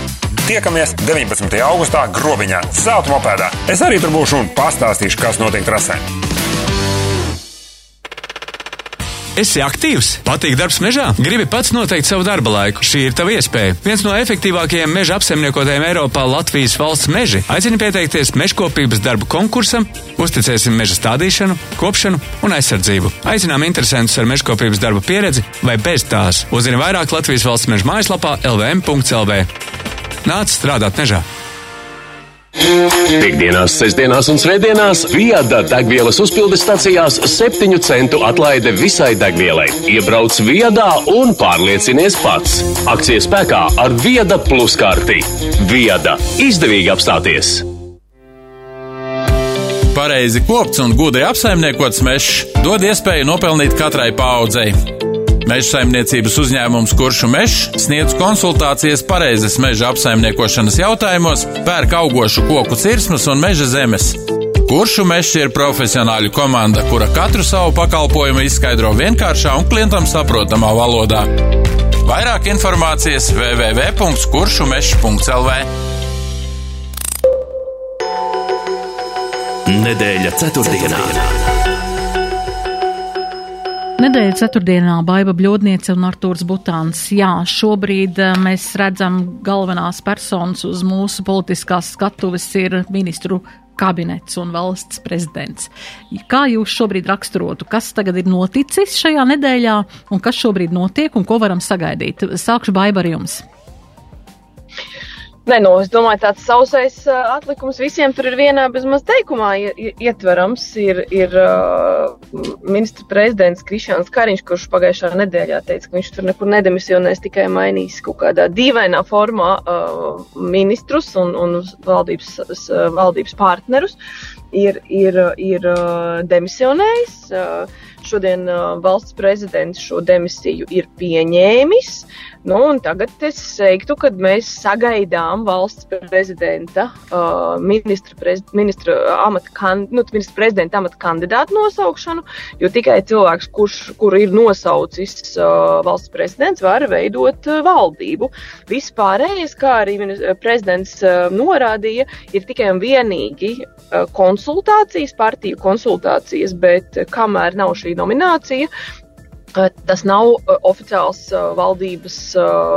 Tiekamies 19. augustā grobiņā, zelta mopēdā. Es arī tur būšu un pastāstīšu, kas notiek trasē. Esi aktīvs, patīk darbs mežā, gribi pats noteikt savu darba laiku. Šī ir tava iespēja. Viens no efektīvākajiem meža apsaimniekotājiem Eiropā - Latvijas valsts meži. Aicini pieteikties mežkopības darbu konkursam, uzticēsim meža stādīšanu, kopšanu un aizsardzību. Aicinām interesantus ar mežkopības darba pieredzi vai bez tās. Uzzini vairāk Latvijas valsts meža mājaslapā lvm.lv. Nāc strādāt mežā! Piektdienās, sestdienās un svētdienās Viada degvielas uzpildes stacijās 7 centu atlaide visai degvielai. Iebrauc Viedā un pārliecinies pats. Akcijas spēkā ar Vieda plus karti. Vieda izdevīgi apstāties! Pareizi kopts un gudri apsaimniekots mežs dod iespēju nopelnīt katrai paudzei. Meža saimniecības uzņēmums Kuršu mežs sniedz konsultācijas pareizes meža apsaimniekošanas jautājumos, pērk augošu koku cirsmas un meža zemes. Kuršu mežs ir profesionāļu komanda, kura katru savu pakalpojumu izskaidro vienkāršā un klientam saprotamā valodā. Vairāk informācijas www.kuršumežs.lv Nedēļa ceturtdienā. Nedēļas ceturtdienā Baiva Bļodniece un Artūrs Butāns. Jā, šobrīd eh, mēs redzam galvenās personas uz mūsu politiskās skatuves ir ministru kabinets un valsts prezidents. Kā jūs šobrīd raksturotu, kas tagad ir noticis šajā nedēļā un kas šobrīd notiek un ko varam sagaidīt? Sākšu Baiva ar jums. Nē, nu, es domāju, tāds sausais uh, atlikums visiem tur ir vienā bezmaz teikumā ietverams. Ir, ir uh, ministra prezidents Krišāns Kariņš, kurš pagājušā nedēļā teica, ka viņš tur nekur nedemisionēs, tikai mainīs kaut kādā dīvainā formā uh, ministrus un, un valdības, valdības partnerus. Ir, ir, ir uh, demisionējis. Uh, šodien uh, valsts prezidents šo demisiju ir pieņēmis. Uh, Nu, tagad es teiktu, ka mēs sagaidām valsts prezidenta, uh, ministra, prez, ministra, amata, kan, nu, ministra prezidenta amata kandidātu nosaukšanu, jo tikai cilvēks, kurš, kuru ir nosaucis uh, valsts prezidents, var veidot uh, valdību. Vispārējais, kā arī prezidents uh, norādīja, ir tikai un vienīgi uh, konsultācijas, partiju konsultācijas, bet uh, kamēr nav šī nominācija, Tas nav oficiāls valdības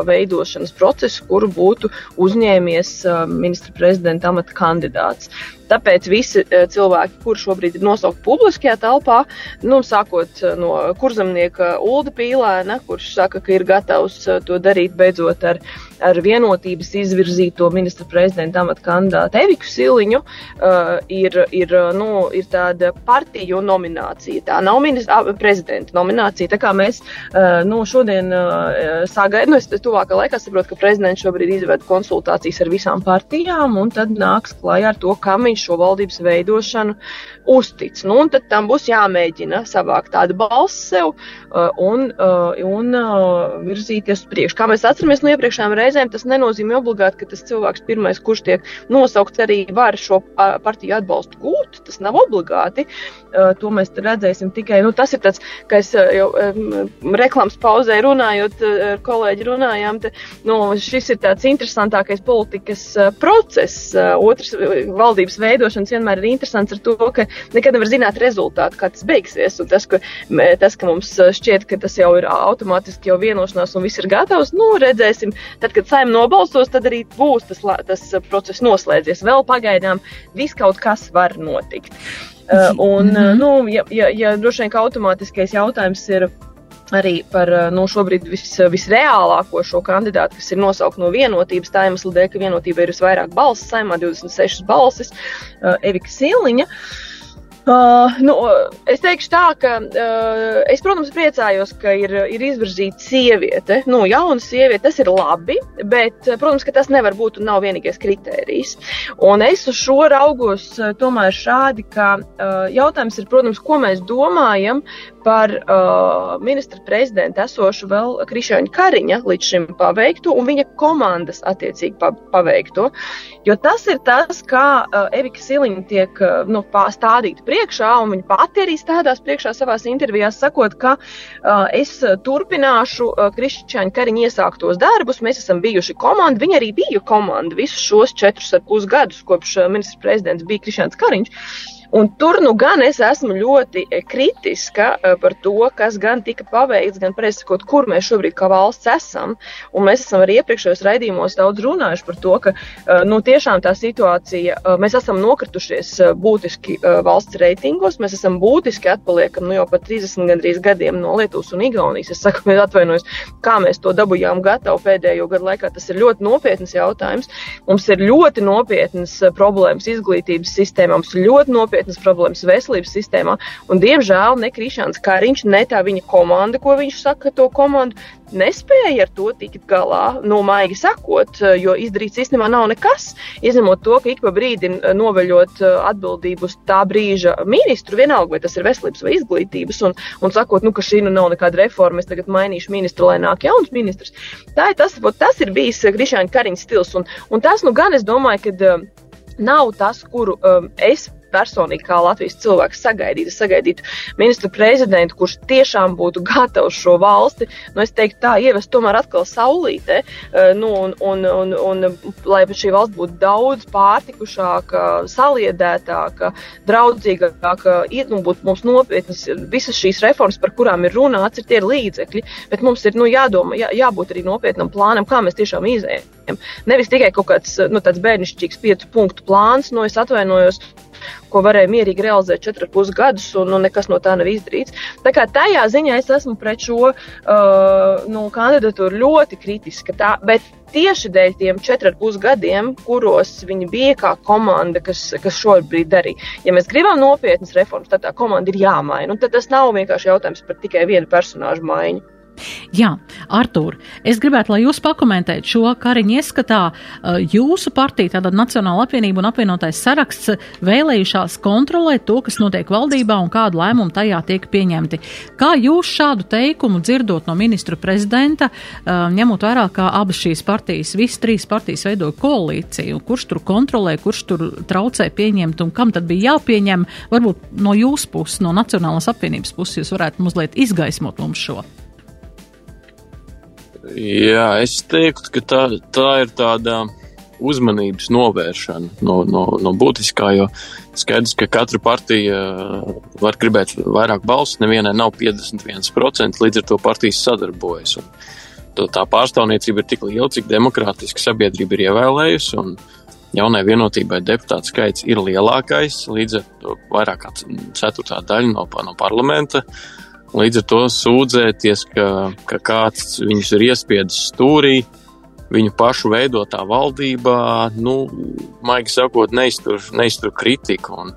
veidošanas process, kuru būtu uzņēmies ministra prezidenta amata kandidāts. Tāpēc visi eh, cilvēki, kuriem šobrīd ir nosaukti publiskajā telpā, nu, sākot eh, no kurzemnieka Ulda Pīlēna, kurš saka, ka ir gatavs eh, to darīt beidzot ar, ar vienotības izvirzīto ministra prezidenta amata kandidātu Eviku Siliņu, uh, ir, ir, nu, ir tāda partiju nominācija. Tā nav ministra, prezidenta nominācija. Tā kā mēs uh, nu, šodien uh, sagaidām, nu, es tuvākā laikā saprotu, ka prezidents šobrīd izved konsultācijas ar visām partijām un tad nāks klajā ar to, kam viņš šo valdības veidošanu uztic. Nu, un tad tam būs jāmēģina savākt tādu balsi sev uh, un, uh, un uh, virzīties uz priekšu. Kā mēs atceramies no iepriekšējām reizēm, tas nenozīmē obligāti, ka tas cilvēks pirmais, kurš tiek nosaukts, arī var šo partiju atbalstu gūt. Tas nav obligāti. To mēs redzēsim tikai. Nu, tas ir tāds, ka es jau reklāmas pauzē runājot ar kolēģi runājām, te, nu, šis ir tāds interesantākais politikas process. Otrs valdības veidošanas vienmēr ir interesants ar to, ka nekad nevar zināt rezultātu, kā tas beigsies. Un tas, ka, tas, ka mums šķiet, ka tas jau ir automātiski jau vienošanās un viss ir gatavs, nu, redzēsim. Tad, kad saim nobalsos, tad arī būs tas, tas process noslēdzies. Vēl pagaidām viss kaut kas var notikt. Uh, un, mm -hmm. nu, ja, ja, ja droši vien ka automātiskais jautājums ir arī par nu, šobrīd vis, visreālāko šo kandidātu, kas ir nosaukt no vienotības, tā iemesla dēļ, ka vienotība ir visvairāk balsis, saimā 26 balsis, Evika Siliņa. Uh, Uh, nu, es teikšu tā, ka uh, es, protams, priecājos, ka ir, ir izvirzīta sieviete. Nu, jauna sieviete, tas ir labi, bet, protams, ka tas nevar būt un nav vienīgais kritērijs. Un es uz šo raugos uh, tomēr šādi, ka uh, jautājums ir, protams, ko mēs domājam par uh, ministra prezidenta esošu vēl Krišāņa Kariņa līdz šim paveikto un viņa komandas attiecīgi pa, paveikto. Jo tas ir tas, kā uh, Evika Siliņa tiek uh, nu, stādīta priekšā, un viņa pati arī stādās priekšā savās intervijās, sakot, ka uh, es turpināšu uh, Krišāņa Kariņa iesāktos darbus, mēs esam bijuši komanda, viņa arī bija komanda visus šos četrus ar pus gadus, kopš uh, ministra prezidents bija Krišāns Kariņš. Un tur nu gan es esmu ļoti kritiska par to, kas gan tika paveikts, gan presakot, kur mēs šobrīd kā valsts esam. Un mēs esam arī iepriekšējos raidījumos daudz runājuši par to, ka nu, tiešām tā situācija, mēs esam nokritušies būtiski valsts reitingos, mēs esam būtiski atpaliekam nu, jau pat 30 gandrīz gadiem no Lietuvas un Igaunijas. Es saku, mēs atvainojos, kā mēs to dabūjām gatavu pēdējo gadu laikā. Tas ir ļoti nopietns jautājums. Mums ir ļoti nopietnas problēmas izglītības sistēmā, mums ir ļoti nopietnas problēmas veselības sistēmā. Un, diemžēl, ne Krišāns Kariņš, ne tā viņa komanda, ko viņš saka, to komandu nespēja ar to tikt galā, no nu, maigi sakot, jo izdarīts īstenībā nav nekas. Izņemot to, ka ik pa brīdim noveļot atbildību uz tā brīža ministru, vienalga, vai tas ir veselības vai izglītības, un, un sakot, nu, ka šī nu nav nekāda reforma, es tagad mainīšu ministru, lai nāk jauns ministrs. Tā ir tas, tas ir bijis Krišāņa Kariņa stils, un, un tas, nu, gan es domāju, ka nav tas, kuru um, es personīgi kā Latvijas cilvēks sagaidītu. Sagaidītu ministru prezidentu, kurš tiešām būtu gatavs šo valsti, nu, es teiktu, tā ievest tomēr atkal saulītē, eh, nu, un, un, un, un lai šī valsts būtu daudz pārtikušāka, saliedētāka, draudzīgāka, iet, nu, būtu mums nopietnas visas šīs reformas, par kurām ir runāts, ir tie līdzekļi, bet mums ir nu, jādomā, jā, jābūt arī nopietnam plānam, kā mēs tiešām izējam. Nevis tikai kaut kāds nu, bērnišķīgs piecu punktu plāns, no nu, es atvainojos, ko varēja mierīgi realizēt 4,5 gadus, un nu, nekas no tā nav izdarīts. Tā kā tajā ziņā es esmu pret šo uh, nu, kandidatūru ļoti kritiska. Tā, bet tieši dēļ tiem 4,5 gadiem, kuros viņi bija kā komanda, kas, kas šobrīd darīja. Ja mēs gribam nopietnas reformas, tad tā komanda ir jāmaina. Un tad tas nav vienkārši jautājums par tikai vienu personāžu maiņu. Jā, Artur, es gribētu, lai jūs pakomentētu šo kariņu ieskatā. Jūsu partija, tātad Nacionāla apvienība un apvienotais saraksts, vēlējušās kontrolēt to, kas notiek valdībā un kādu lēmumu tajā tiek pieņemti. Kā jūs šādu teikumu dzirdot no ministra prezidenta, ņemot vērā, kā abas šīs partijas, visas trīs partijas veidoja koalīciju, kurš tur kontrolē, kurš tur traucē pieņemt un kam tad bija jāpieņem, varbūt no jūsu puses, no Nacionālās apvienības puses, jūs varētu mazliet izgaismot mums šo. Jā, es teiktu, ka tā, tā ir tāda uzmanības novēršana no, no, no būtiskā, jo skaidrs, ka katra partija uh, var gribēt vairāk balsu, nevienai nav 51%, līdz ar to partijas sadarbojas. Un tā pārstāvniecība ir tik liela, cik demokrātiski sabiedrība ir ievēlējusi, un jaunai vienotībai deputātu skaits ir lielākais, līdz ar to vairāk kā ceturtā daļa no, no parlamenta. Uh, Līdz ar to sūdzēties, ka, ka kāds viņus ir iespiedis stūrī, viņu pašu veidotā valdībā, nu, maigi sakot, neiztur, neiztur kritiku. Un,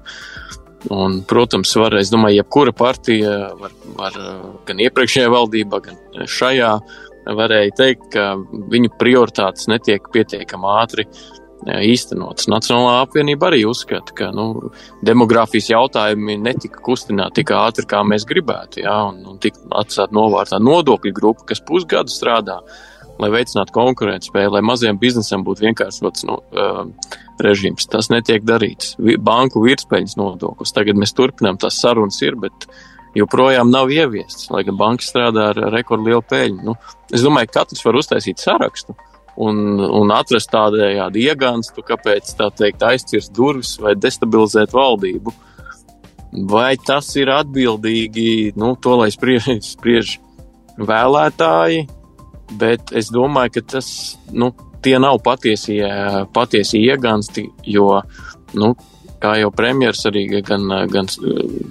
un, protams, var, es domāju, jebkura partija, var, var gan iepriekšējā valdībā, gan šajā, varēja teikt, ka viņu prioritātes netiek pietiekami ātri īstenotas. Nacionālā apvienība arī uzskata, ka nu, demogrāfijas jautājumi netika kustināti tik ātri, kā mēs gribētu. Jā, un, un tika atstāt novārtā nodokļu grupa, kas pusgadu strādā, lai veicinātu konkurētspēju, lai maziem biznesam būtu vienkāršots nu, uh, režīms. Tas netiek darīts. Banku virspeļņas nodoklis. Tagad mēs turpinām, tas sarunas ir, bet joprojām nav ieviests, lai gan banka strādā ar rekordlielu peļņu. Nu, es domāju, ka katrs var uztaisīt sarakstu un, un atrast tādējādi iegānstu, kāpēc tā teikt aizcirst durvis vai destabilizēt valdību. Vai tas ir atbildīgi, nu, to lai spriež, spriež vēlētāji, bet es domāju, ka tas, nu, tie nav patiesie, patiesie iegānsti, jo, nu, kā jau premjeras arī gan, gan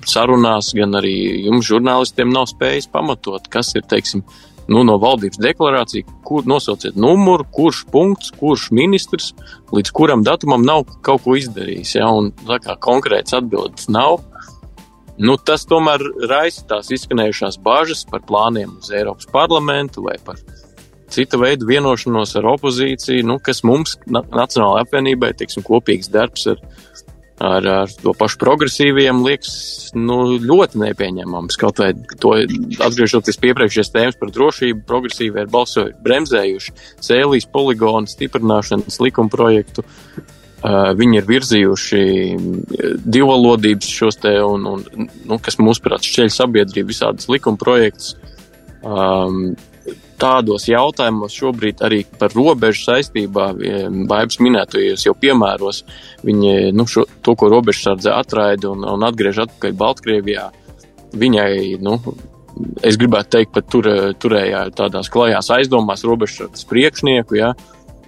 sarunās, gan arī jums žurnālistiem nav spējis pamatot, kas ir, teiksim, nu, no valdības deklarācija, kur nosauciet numuru, kurš punkts, kurš ministrs līdz kuram datumam nav kaut ko izdarījis. Ja, un tā kā konkrēts atbildes nav. Nu, tas tomēr raisa tās izskanējušās bažas par plāniem uz Eiropas parlamentu vai par cita veida vienošanos ar opozīciju, nu, kas mums, Nacionālajai apvienībai, teiksim, kopīgs darbs ar ar, ar to pašu progresīviem liekas nu, ļoti nepieņemams. Kaut vai to atgriežoties pie iepriekšējās tēmas par drošību, progresīvi ir balsojuši, bremzējuši cēlīs poligonu stiprināšanas likuma projektu. Uh, viņi ir virzījuši divvalodības šos te, un, un, nu, kas mūsuprāt šķeļ sabiedrību visādas likuma projekts. Um, tādos jautājumos šobrīd arī par robežu saistībā, Baibas minētajos jau piemēros, viņi nu, šo, to, ko robežsardze atraida un, un atgriež atpakaļ Baltkrievijā, viņai, nu, es gribētu teikt, pat tur, turējā tādās klajās aizdomās robežsardzes priekšnieku, ja,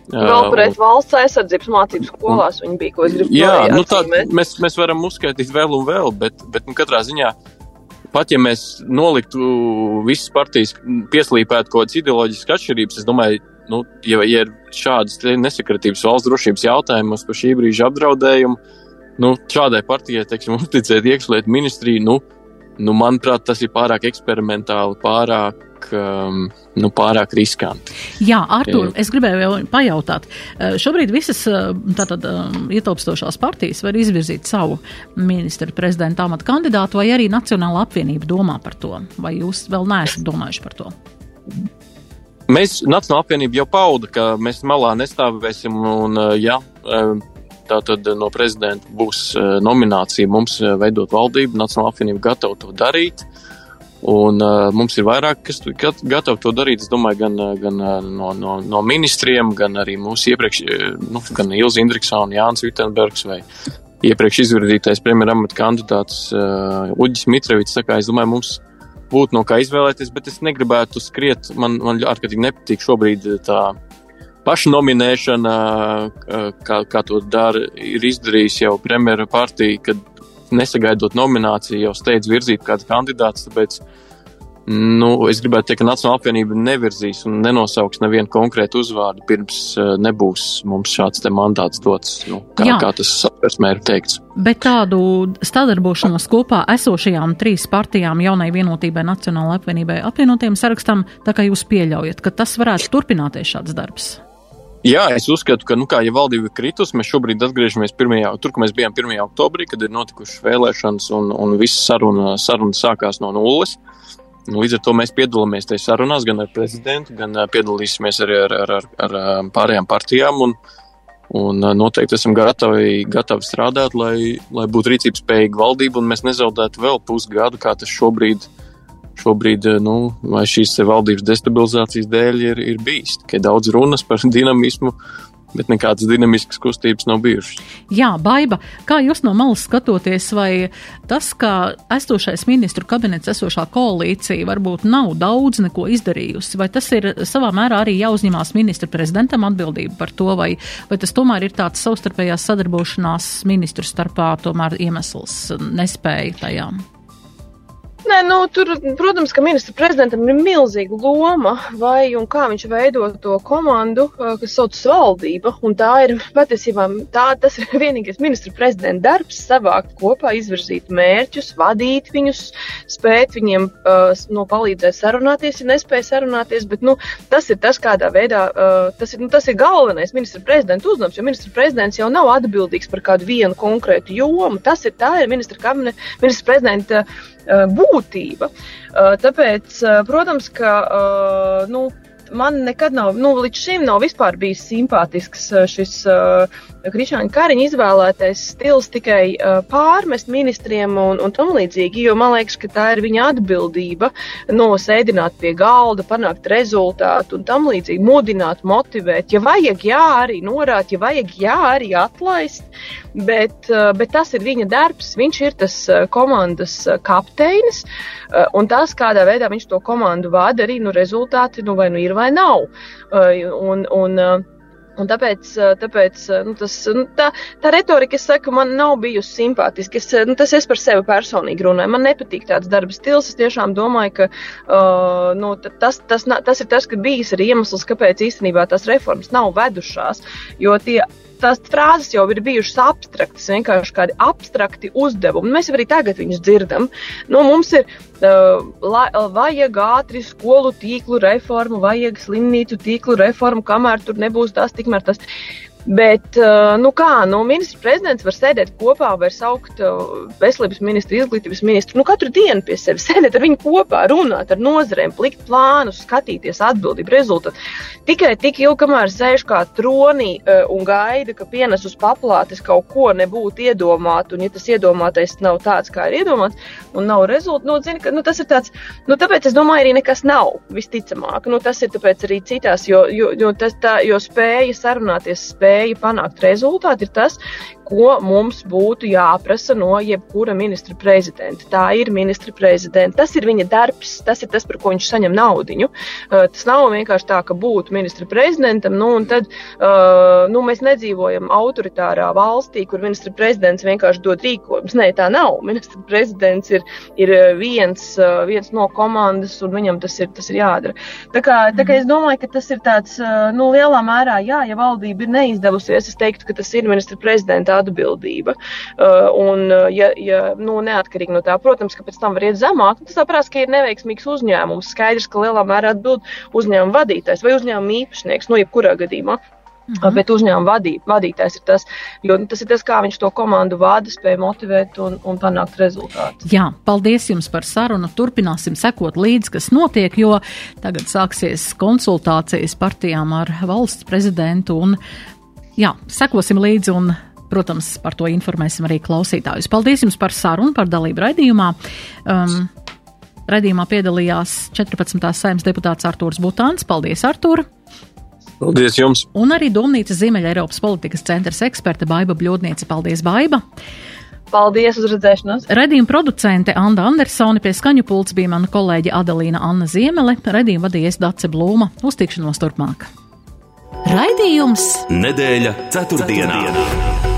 Vēl pret uh, valsts aizsardzības mācību skolās viņi bija, ko es gribēju. Jā, nu tā, mēs, mēs varam uzskaitīt vēl un vēl, bet, bet nu, katrā ziņā pat ja mēs noliktu visas partijas, pieslīpētu kaut kādas ideoloģiskas atšķirības, es domāju, nu, ja, ja ir šādas nesakritības valsts drošības jautājumos par šī brīža apdraudējumu, nu, šādai partijai, teiksim, uzticēt iekšlietu ministriju, nu, nu, manuprāt, tas ir pārāk eksperimentāli, pārāk um, nu, pārāk riskanti. Jā, Artur, es gribēju vēl pajautāt. Uh, šobrīd visas uh, tātad um, ietilpstošās partijas var izvirzīt savu ministru prezidenta amata kandidātu, vai arī Nacionāla apvienība domā par to, vai jūs vēl neesat domājuši par to? Mēs, Nacionāla apvienība jau pauda, ka mēs malā nestāvēsim, un uh, ja um, tā tad no prezidenta būs nominācija mums veidot valdību, Nacionāla apvienība gatava to darīt. Un, uh, mums ir vairāk, kas gatavi to darīt. Es domāju, gan, gan no, no, no ministriem, gan arī mūsu iepriekš, nu, gan Ilza Indriksona, Jānis Vitenbergs vai iepriekš izvirzītais premjeramata kandidāts uh, Uģis Mitrevits. Tā kā es domāju, mums būtu no kā izvēlēties, bet es negribētu skriet. Man, man ārkārtīgi nepatīk šobrīd tā pašnominēšana, kā, kā to dara, ir izdarījis jau premjera partija, kad nesagaidot nomināciju, jau steidz virzīt kādu kandidātu. Tāpēc nu, es gribētu teikt, ka Nacionāla apvienība nevirzīs un nenosauks nevienu konkrētu uzvārdu, pirms uh, nebūs mums šāds mandāts dots, nu, kā, Jā. kā tas satversmē ir teikts. Bet tādu sadarbošanos kopā esošajām trīs partijām, jaunai vienotībai, Nacionālajai apvienībai, apvienotiem sarakstam, tā kā jūs pieļaujat, ka tas varētu turpināties šāds darbs? Jā, es uzskatu, ka, nu, kā ja valdība ir kritusi, mēs šobrīd atgriežamies pirmajā, tur, kur mēs bijām 1. oktobrī, kad ir notikušas vēlēšanas un, un viss saruna, saruna sākās no nulles. Nu, līdz ar to mēs piedalāmies tajā sarunās gan ar prezidentu, gan piedalīsimies arī ar, ar, ar, ar pārējām partijām. Un, un noteikti esam gatavi, gatavi strādāt, lai, lai būtu rīcības spējīga valdība un mēs nezaudētu vēl pusgadu, kā tas šobrīd ir šobrīd eh, nu, šīs valdības destabilizācijas dēļ ir, ir bijis. Tikai daudz runas par dinamismu. Bet nekādas dinamiskas kustības nav bijušas. Jā, Baiba, kā jūs no malas skatoties, vai tas, ka esošais ministru kabinets, esošā koalīcija varbūt nav daudz neko izdarījusi, vai tas ir savā mērā arī jāuzņemās ministra prezidentam atbildību par to, vai, vai tas tomēr ir tāds savstarpējās sadarbošanās ministru starpā tomēr iemesls nespēja tajām? Nē, nu, tur, protams, ka ministra prezidentam ir milzīga loma, vai un kā viņš veido to komandu, kas saucas valdība. Tā ir patiesībā tā, tas ir vienīgais ministra prezidenta darbs, savākt kopā, izvirzīt mērķus, vadīt viņus, spēt viņiem uh, nu, palīdzēt sarunāties, ja nespēja sarunāties. Bet nu, tas ir tas, kādā veidā uh, tas, ir, nu, tas ir galvenais ministra prezidenta uzdevums, jo ministra prezidents jau nav atbildīgs par kādu vienu konkrētu jomu. Tas ir tā ir ministra kabineta, ministra prezidenta. Uh, Eh, būtība. Tāpēc, protams, ka nu, man nekad nav, nu, līdz šim nav vispār bijis simpātisks šis uh, Krišāņa Kariņa izvēlētais stils tikai uh, pārmest ministriem un, un tam līdzīgi, jo man liekas, ka tā ir viņa atbildība nosēdināt pie galda, panākt rezultātu un tam līdzīgi, mudināt, motivēt. Ja vajag, jā, arī norāt, ja vajag, jā, arī atlaist, bet, uh, bet tas ir viņa darbs, viņš ir tas uh, komandas kapteinis, un tas, kādā veidā viņš to komandu vada, arī nu, rezultāti nu, vai nu ir vai nav. Un, un, Un tāpēc, tāpēc nu, tas, nu, tā, tā retorika, saku, man nav bijusi simpātiska. Es, nu, tas es par sevi personīgi runāju. Man nepatīk tāds darba stils. Es tiešām domāju, ka uh, nu, tas, tas, tas ir tas, ka bijis arī iemesls, kāpēc īstenībā tās reformas nav vedušās. Jo tie tās frāzes jau ir bijušas abstraktas, vienkārši kādi abstrakti uzdevumi. Mēs arī tagad viņus dzirdam. Nu, mums ir uh, la, vajag ātri skolu tīklu reformu, vajag slimnīcu tīklu reformu, kamēr tur nebūs tas, tikmēr tas. Bet, uh, nu kā, nu, ministrs prezidents var sēdēt kopā, var saukt uh, veselības ministru, izglītības ministru, nu, katru dienu pie sevis sēdēt ar viņu kopā, runāt ar nozarēm, plikt plānus, skatīties atbildību rezultātu. Tikai tik ilgi, kamēr sēž kā tronī uh, un gaida, ka pienes uz paplātes kaut ko nebūtu iedomāt, un ja tas iedomātais nav tāds, kā ir iedomāts, un nav rezultātu, nu, zini, ka, nu, tas ir tāds, nu, tāpēc es domāju, arī nekas nav visticamāk. Nu, tas ir tāpēc arī citās, jo, jo, jo, tas, tā, jo spēja sarunāties, spēja spēja panākt rezultātu, ir tas, ko mums būtu jāprasa no jebkura ministra prezidenta. Tā ir ministra prezidenta. Tas ir viņa darbs, tas ir tas, par ko viņš saņem naudu. Uh, tas nav vienkārši tā, ka būtu ministra prezidentam, nu, un tad uh, nu, mēs nedzīvojam autoritārā valstī, kur ministra prezidents vienkārši dod rīkojumus. Nē, tā nav. Ministra prezidents ir, ir viens, uh, viens no komandas, un viņam tas ir, tas ir jādara. Tā kā, tā kā es domāju, ka tas ir tāds, nu, lielā mērā, jā, ja valdība ir neizdevusies, es teiktu, ka tas ir ministra prezidenta atbildība. Uh, un, uh, ja, ja nu, neatkarīgi no tā, protams, ka pēc tam var iet zemāk, tas saprās, ka ir neveiksmīgs uzņēmums. Skaidrs, ka lielā mērā atbild uzņēmuma vadītājs vai uzņēmuma īpašnieks, nu, jebkurā gadījumā. -huh. Bet uzņēmuma vadī, vadītājs ir tas, jo nu, tas ir tas, kā viņš to komandu vada, spēja motivēt un, un panākt rezultātu. Jā, paldies jums par sarunu. Turpināsim sekot līdzi, kas notiek, jo tagad sāksies konsultācijas partijām ar valsts prezidentu un jā, sekosim līdzi un Protams, par to informēsim arī klausītājus. Paldies jums par sarunu, par dalību raidījumā. Um, Radījumā piedalījās 14. saimnes deputāts Artūrs Butāns. Paldies, Artūr! Paldies jums! Un arī Domnīcas Ziemeļa Eiropas politikas centras eksperte Baiba Bļodniece. Paldies, Baiba! Paldies uz redzēšanos! Radījuma producente Anda Andersone pie skaņu pults bija mana kolēģe Adelīna Anna Ziemele. Radījumu vadījies Dace Blūma. Uz tikšanos turpmāk! Raidījums Nedēļa ceturtdienā. ceturtdienā.